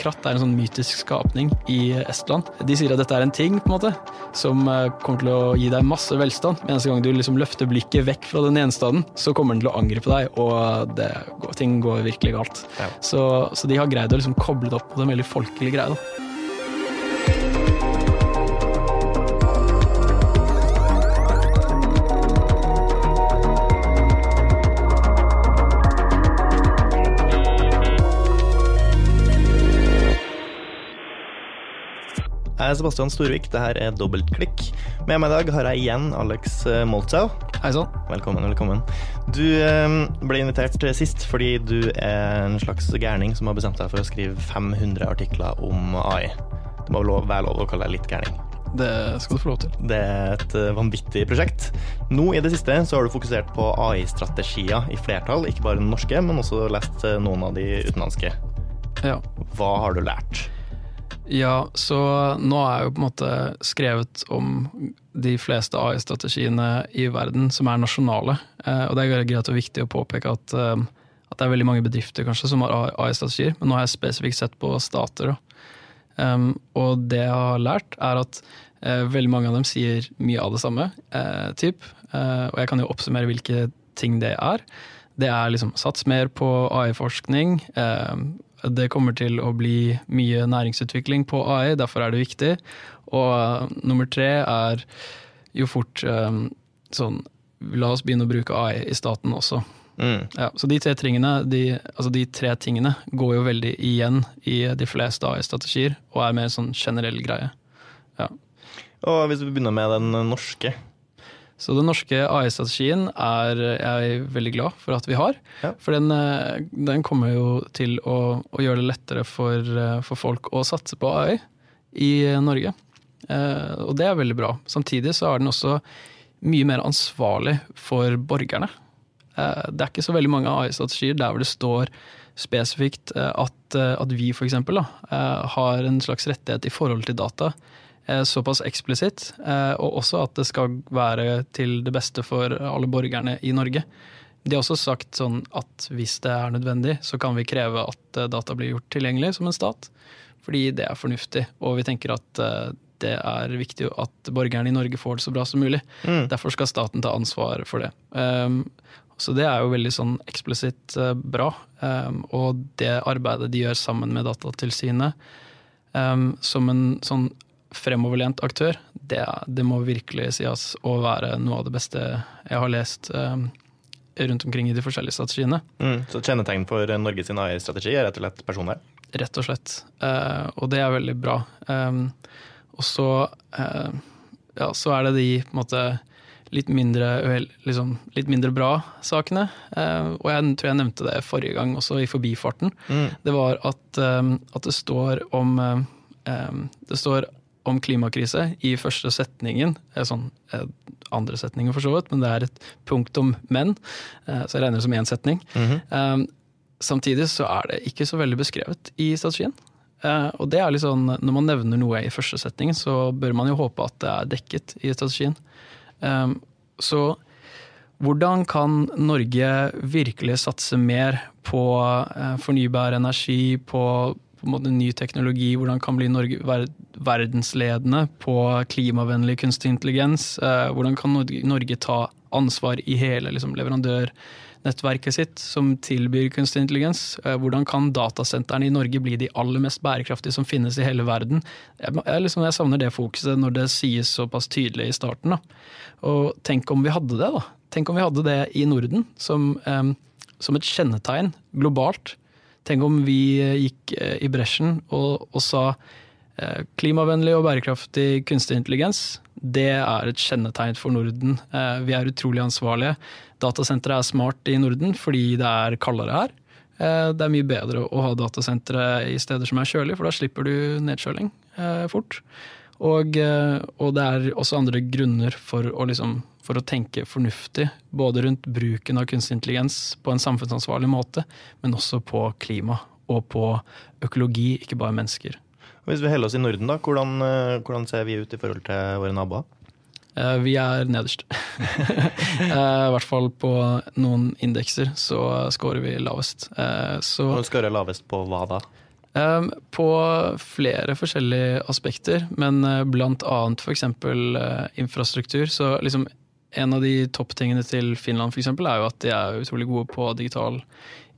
kratt er en sånn mytisk skapning i Estland. De sier at dette er en ting på en måte, som eh, kommer til å gi deg masse velstand. Men eneste gang du liksom løfter blikket vekk fra den gjenstanden, så kommer den til å angripe deg, og det, ting går virkelig galt. Ja. Så, så de har greid å liksom koble det opp på en veldig greie. Jeg er Sebastian Storvik, det her er Dobbeltklikk. Med meg i dag har jeg igjen Alex Moltzau. Hei sann. Velkommen, velkommen. Du eh, ble invitert sist fordi du er en slags gærning som har bestemt deg for å skrive 500 artikler om AI. Det må lov, være lov å kalle deg litt gærning. Det skal du få lov til. Det er et eh, vanvittig prosjekt. Nå i det siste så har du fokusert på AI-strategier i flertall, ikke bare den norske, men også lest eh, noen av de utenlandske. Ja. Hva har du lært? Ja, så nå er jeg jo på en måte skrevet om de fleste AI-strategiene i verden som er nasjonale. Eh, og det er greit og viktig å påpeke at, eh, at det er veldig mange bedrifter kanskje som har AI-strategier, men nå har jeg spesifikt sett på stater. Um, og det jeg har lært, er at uh, veldig mange av dem sier mye av det samme. Uh, typ. Uh, og jeg kan jo oppsummere hvilke ting det er. Det er liksom sats mer på AI-forskning. Det kommer til å bli mye næringsutvikling på AI, derfor er det viktig. Og uh, nummer tre er jo fort um, sånn La oss begynne å bruke AI i staten også. Mm. Ja, så de tre, tingene, de, altså de tre tingene går jo veldig igjen i de fleste AI-strategier, og er mer sånn generell greie. Ja. Og hvis vi begynner med den norske, så den norske AI-strategien er jeg veldig glad for at vi har. Ja. For den, eh, den, kommer jo til å, å gjøre det lettere for, eh, for, folk å satse på AI i Norge. Eh, og det er veldig bra. Samtidig så er den også mye mer ansvarlig for borgerne. Eh, det er ikke så veldig mange AI-strategier der hvor det står spesifikt eh, at, at vi f.eks. har en slags rettighet i forhold til data såpass eksplisitt. Eh, og også at det skal være til det beste for alle borgerne i Norge. De har også sagt sånn at hvis det er nødvendig, så kan vi kreve at eh, data blir gjort tilgjengelig som en stat. Fordi det er fornuftig, og vi tenker at det er viktig at borgerne i Norge får det så bra som mulig. Mm. Derfor skal staten ta ansvar for det. Um, så det er jo veldig sånn eksplisitt uh, bra. Um, og det arbeidet de gjør sammen med Datatilsynet um, som en sånn fremoverlent aktør, det, det, må virkelig sies å være noe av det beste jeg har lest um, rundt omkring i de forskjellige strategiene. Mm, så kjennetegn for Norges AI-strategi er rett og slett personvern? Rett og slett. Uh, og det er veldig bra. Um, og så, ja, så er det de måte litt mindre, liksom, litt mindre bra sakene. Og jeg tror jeg nevnte det forrige gang også, i forbifarten. Mm. Det var at, at, det står om Det står om klimakrise i første setningen. Sånn, eh, andre setningen for så vidt, men det er et punktum men, eh, så jeg regner det som én setning. Mm -hmm. Samtidig så er det ikke så veldig beskrevet i strategien. Og det er litt sånn, Når man nevner noe i første setning, så bør man jo håpe at det er dekket i strategien. Så hvordan kan Norge virkelig satse mer på fornybar energi, på på en måte ny teknologi, hvordan kan bli Norge verdensledende på klimavennlig kunstig intelligens? Eh, hvordan kan Norge ta ansvar i hele liksom, leverandørnettverket sitt som tilbyr kunstig intelligens? Eh, hvordan kan datasentrene i Norge bli de aller mest bærekraftige som finnes i hele verden? Jeg, liksom, jeg savner det fokuset når det sies såpass tydelig i starten. Da. Og tenk om vi hadde det, da. Tenk om vi hadde det i Norden som, um, som et kjennetegn globalt Tenk om vi eh, gikk eh, i bresjen og, og sa eh, klimavennlig og bærekraftig kunstig intelligens. Det er et kjennetegn for Norden. Vi er utrolig ansvarlige. Datasenteret er smart i Norden fordi det er kaldere her. Det er mye bedre å ha datasentre i steder som er kjølige, for da slipper du nedkjøling fort. Og, og, det er også andre grunner for å liksom for å tenke fornuftig, både rundt bruken av kunstig intelligens på en samfunnsansvarlig måte, men også på klima og på økologi, ikke bare mennesker. Hvis vi holder oss i Norden, da, hvordan, eh, hvordan ser vi ut i forhold til våre naboer? Eh, vi er nederst. Eh, I hvert fall på noen indekser så scorer vi lavest. Så, Og scorer lavest på hva da? På flere forskjellige aspekter, men blant annet f.eks. Infrastruktur. Så liksom en av de topptingene til Finland for eksempel, er jo at de er utrolig gode på digital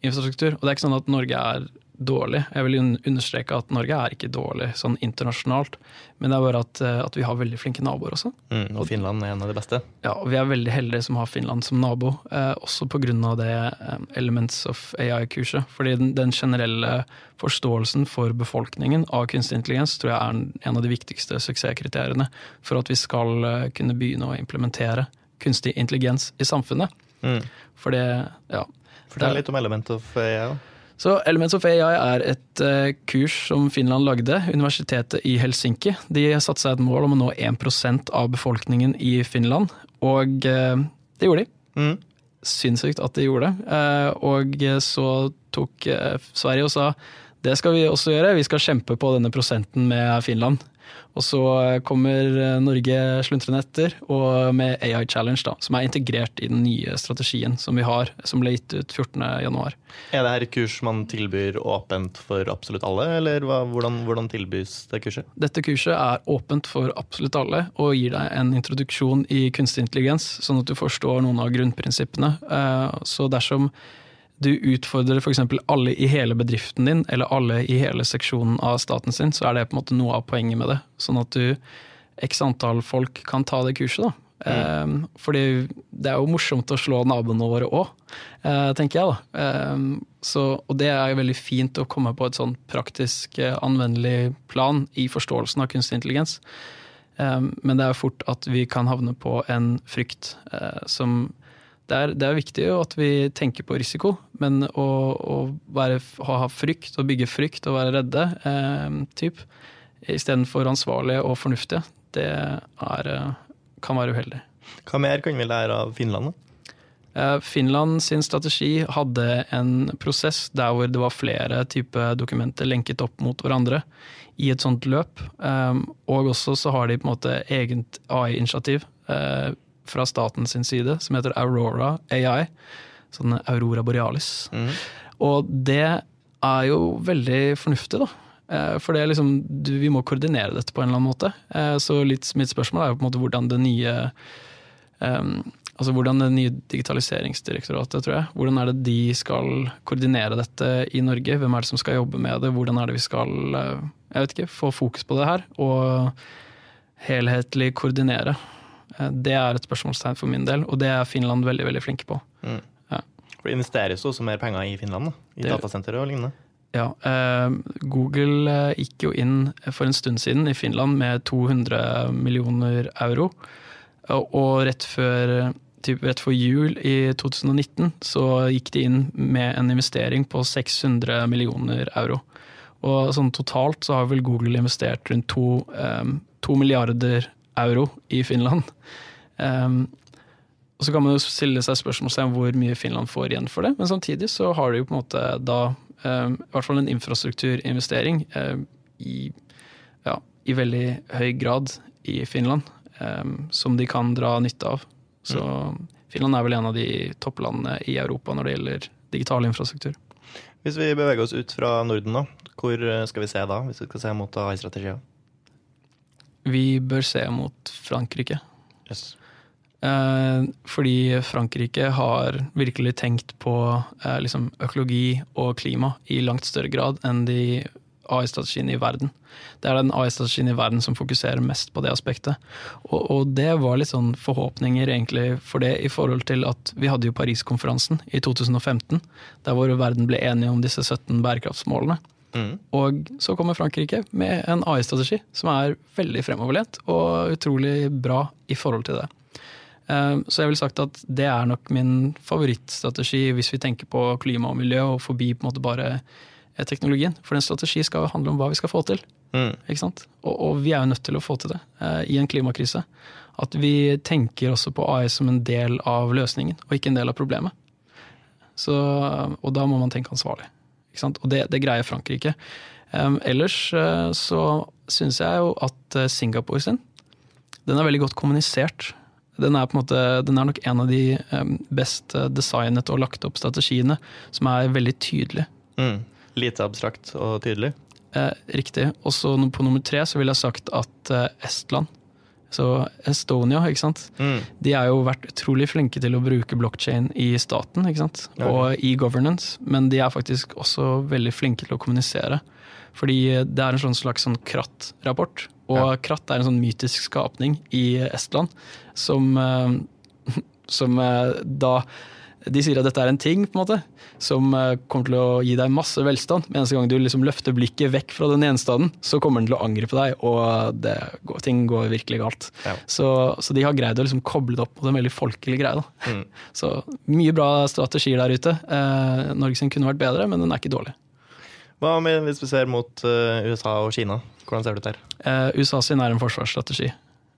infrastruktur. Og det er ikke sånn at Norge er dårlig. Jeg vil understreke at Norge er ikke dårlig sånn internasjonalt, men det er bare at, eh, at vi har veldig flinke naboer også. Mm, og Finland er en av de beste? Ja, og vi er veldig heldige som har Finland som nabo. Eh, også pga. det eh, Elements of AI-kurset. Fordi den, den, generelle forståelsen for befolkningen av kunstig intelligens tror jeg er en av de viktigste suksesskriteriene for at vi skal eh, kunne begynne å implementere kunstig intelligens i samfunnet. Mm. For det, ja. Fortell litt om Element of AI. Så Elements of AI er et uh, kurs som Finland lagde, universitetet i Helsinki. De satte seg et mål om å nå 1% av befolkningen i Finland, og uh, det gjorde de. Mm. Sinnssykt at de gjorde det. Uh, og så tok Sverige og sa det skal vi også gjøre, vi skal kjempe på denne prosenten med Finland. Og så kommer Norge sluntrende etter, og med AI Challenge, da, som er integrert i den nye strategien som vi har, som ble gitt ut 14.1. Er det her kurs man tilbyr åpent for absolutt alle, eller hva, hvordan, hvordan, tilbys det kurset? Dette kurset er åpent for absolutt alle, og gir deg en introduksjon i kunstig intelligens, sånn at du forstår noen av grunnprinsippene. Eh, så dersom du utfordrer f.eks. alle i hele bedriften din, eller alle i hele seksjonen av staten sin, så er det på en måte noe av poenget med det. Sånn at du x antall folk kan ta det kurset. da. Mm. Um, fordi det er jo morsomt å slå naboene våre òg, uh, tenker jeg. da. Um, så, og det er jo veldig fint å komme på et sånn praktisk, uh, anvendelig plan i forståelsen av kunstig intelligens. Um, men det er fort at vi kan havne på en frykt uh, som det er, det er, viktig at vi tenker på risiko, men å, å være, ha frykt og bygge frykt og være redde eh, typ, istedenfor ansvarlige og fornuftige, det er, eh, kan være uheldig. Hva mer kan vi lære av Finland? Eh, Finland sin strategi hadde en prosess der hvor det var flere typer dokumenter lenket opp mot hverandre i et sånt løp. Eh, og også så har de på en måte eget AI-initiativ fra staten sin side som heter Aurora AI. Sånn Aurora Borealis. Mm. Og det er jo veldig fornuftig, da. Eh, for det er liksom, du, vi må koordinere dette på en eller annen måte. Eh, så litt mitt spørsmål er jo på en måte hvordan det nye um, altså hvordan det nye digitaliseringsdirektoratet, tror jeg, hvordan er det de skal koordinere dette i Norge? Hvem er det som skal jobbe med det? Hvordan er det vi skal jeg vet ikke, få fokus på det her? Og helhetlig koordinere. Eh, det er et spørsmålstegn for min del, og det er Finland veldig veldig flinke på. Mm. Ja. For Det investeres også mer penger i Finland, da, i datasentre og lignende? Ja. Eh, Google eh, gikk jo inn for en stund siden i Finland med 200 millioner euro. Og rett før, typ, rett før jul i 2019 så gikk de inn med en investering på 600 millioner euro. Og sånn totalt så har vel Google investert rundt to, to milliarder euro i Finland. Um, og Så kan man jo stille seg spørsmål om hvor mye Finland får igjen for det, men samtidig så har de jo på en måte da um, i hvert fall en infrastrukturinvestering um, i, ja, i, veldig høy grad i Finland, som de kan dra nytte av. Så mm. Finland er vel en av de topplandene i Europa når det gjelder digital infrastruktur. Hvis vi beveger oss ut fra Norden, da, hvor skal vi se da, hvis vi skal se mot AI-strategier? Vi bør se mot Frankrike. Yes. Eh, fordi Frankrike har virkelig tenkt på eh, liksom økologi og klima i langt større grad enn de AI-strategiene i verden. Det er den AI-strategien i verden som fokuserer mest på det aspektet. Og, og, det var litt sånn forhåpninger egentlig for det i forhold til at vi hadde jo Paris-konferansen i 2015, der hvor verden ble enige om disse 17 bærekraftsmålene. Mm. Og så kommer Frankrike med en AI-strategi som er veldig fremoverlent og utrolig bra i forhold til det. Eh, så jeg vil sagt at det er nok min favorittstrategi hvis vi tenker på klima og miljø og forbi på en måte bare eh, teknologien. For en strategi skal handle om hva vi skal få til. Mm. Ikke sant? Og, og, vi er jo nødt til å få til det eh, i en klimakrise. At vi tenker også på AI som en del av løsningen, og ikke en del av problemet. Så, og da må man tenke ansvarlig. Og det, det, greier Frankrike. Um, ellers uh, så syns jeg jo at uh, Singapore sin, den er veldig godt kommunisert. Den er, på en måte, den er nok en av de um, best uh, designet og lagt opp strategiene som er veldig tydelig. Mm. Lite abstrakt og tydelig? Eh, riktig. Og så på nummer tre så ville jeg sagt at eh, Estland, så Estonia, ikke sant. Mm. De har jo vært utrolig flinke til å bruke blockchain i staten ikke sant? Og i governance, men de er faktisk også veldig flinke til å kommunisere. Fordi det er en sånn slags sånn kratt-rapport, og Ja. kratt er en sånn mytisk skapning i Estland som, eh, som eh, da de sier at dette er en ting på en måte, som eh, kommer til å gi deg masse velstand. Men eneste gang du liksom løfter blikket vekk fra den gjenstanden, så kommer den til å angripe deg, og det ting går virkelig galt. Ja. Så, så de har greid å liksom koble det opp mot en veldig folkelig greie. Mm. Så mye bra strategier der ute. Eh, Norge sin kunne vært bedre, men den er ikke dårlig. Hva med hvis vi ser mot uh, USA og Kina? Hvordan ser det ut der? Eh, USA sin er en forsvarsstrategi.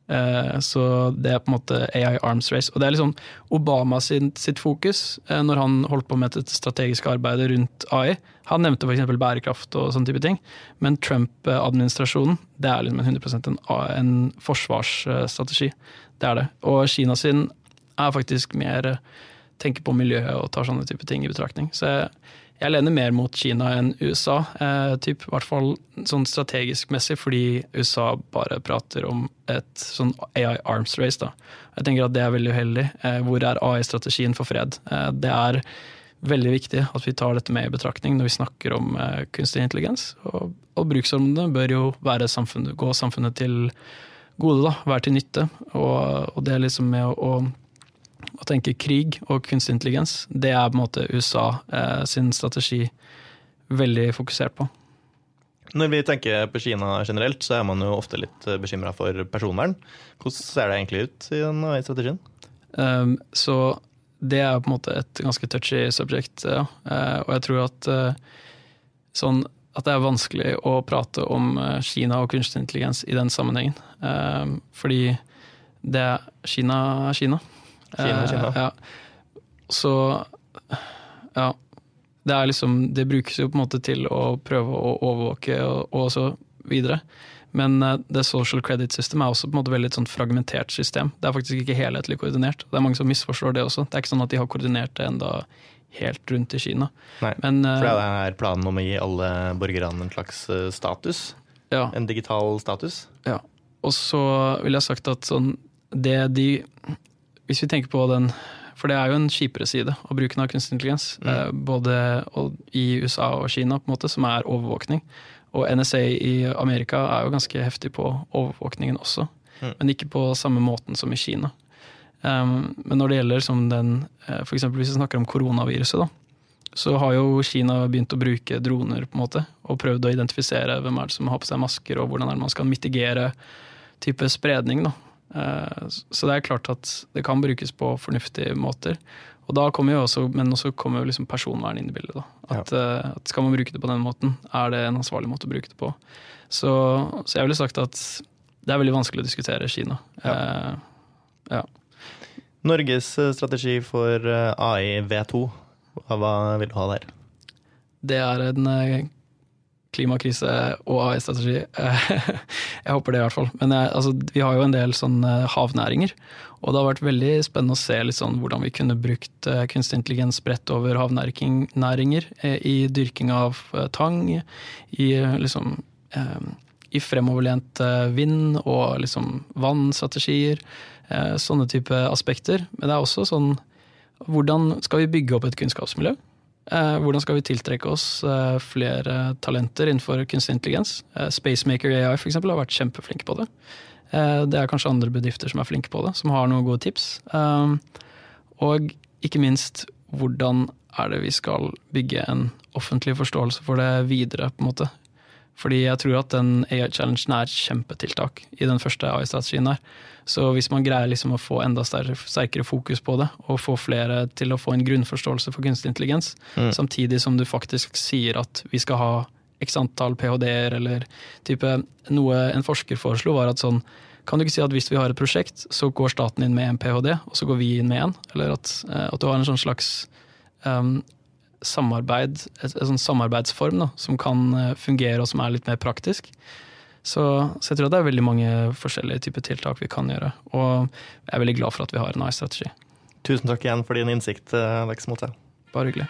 Eh, så det er på en måte AI arms race. Og det er liksom Obama sin, sitt fokus eh, når han holdt på med dette strategiske arbeidet rundt AI. Han nevnte f.eks. bærekraft og sånne type ting. Men Trump-administrasjonen det er liksom en 100% en, en forsvarsstrategi. Det er det. Og Kina sin er faktisk mer eh, tenker på miljøet og tar sånne type ting i betraktning. Så jeg, jeg lener mer mot Kina enn USA, eh, i hvert fall sånn strategisk messig, fordi USA bare prater om et sånn AI arms race. Da. Jeg tenker at det er veldig uheldig. Eh, hvor er AI-strategien for fred? Eh, det er veldig viktig at vi tar dette med i betraktning når vi snakker om eh, kunstig intelligens. Og, og bruksområdene bør jo samfunnet, gå samfunnet til gode, da, være til nytte. Og, og det er liksom med å, å tenke krig og kunstig intelligens, det er på en måte USA eh, sin strategi veldig fokusert på. Når vi tenker på Kina generelt, så er man jo ofte litt bekymra for personvern. Hvordan ser det egentlig ut i den AI-strategien? Um, så det er på en måte et ganske touchy subject, ja. uh, og jeg tror at uh, sånn at det er vanskelig å prate om uh, Kina og kunstig intelligens i den sammenhengen. Um, fordi det er Kina er Kina. Kina er Kina. Eh, ja. Så ja. Det liksom Det brukes jo på en måte til å prøve å overvåke og, og så videre. Men eh, det social credit system er også på en måte veldig et sånt fragmentert system. Det er faktisk ikke helhetlig koordinert. Det er mange som misforstår det også. Det er ikke sånn at de har koordinert det enda helt rundt i Kina. Nei, Men eh, For det er planen om å gi alle borgerne en slags eh, status. ja, En digital status. ja. Og så vil jeg ha sagt at sånn det de Hvis vi tenker på den For det er jo en kjipere side av bruken av kunstig intelligens. eh, Både i USA og Kina, på en måte, som er overvåkning. Og NSA i Amerika er jo ganske heftig på overvåkningen også. Mm. Men ikke på samme måten som i Kina. Um, men når det gjelder som den, F.eks. for eksempel hvis vi snakker om koronaviruset, da, så har jo Kina begynt å bruke droner på en måte, og prøvd å identifisere hvem er det som har på seg masker, og hvordan er det man skal mitigere type spredning. Da. Eh, Så det er klart at det kan brukes på fornuftige måter. Og da kommer jo også, Men også kommer jo liksom personvern inn i bildet. Da. At, ja. at Skal man bruke det på den måten, er det en ansvarlig måte å bruke det på. Så, så jeg ville sagt at det er veldig vanskelig å diskutere Kina. Eh, ja. Norges eh, strategi for eh, AI V2, hva- vil du ha der? Det er en eh, klimakrise og AI-strategi. Jeg håper det, i hvert fall. Men jeg, altså, vi har jo en del sånne havnæringer. Og det har vært veldig spennende å se sånn hvordan vi kunne brukt eh, kunstig intelligens bredt over havnæringer eh, i dyrking av eh, tang, i eh, liksom eh, i fremoverlent eh, vind og liksom vannstrategier. eh, Sånne type aspekter. Men det er også sånn hvordan skal vi bygge opp et kunnskapsmiljø? Eh, hvordan skal vi tiltrekke oss eh, flere talenter innenfor kunstig intelligens? Eh, Spacemaker AI for eksempel, har vært kjempeflinke på det. Det er kanskje andre bedrifter som er flinke på det, som har noen gode tips. Og ikke minst, hvordan er det vi skal bygge en offentlig forståelse for det videre, på en måte. Fordi jeg tror at den AI-challengen er et kjempetiltak i den første AI-strategien der. Så hvis man greier liksom å få enda sterkere, fokus på det, og få flere til å få en grunnforståelse for kunstig intelligens, Mm. samtidig som du faktisk sier at vi skal ha x antall ph.d.-er, eller type noe en forsker foreslo, var at sånn kan du ikke si at hvis vi har et prosjekt, så går staten inn med en ph.d., og så går vi inn med en? Eller at, eh, at du har en sånn slags um, samarbeid, et, et sånn samarbeidsform da, som kan eh, fungere og som er litt mer praktisk. Så, så jeg tror det er veldig mange forskjellige typer tiltak vi kan gjøre. Og jeg er veldig glad for at vi har en AI-strategi. Tusen takk igjen for din innsikt, eh, Alex Mote. Bare hyggelig.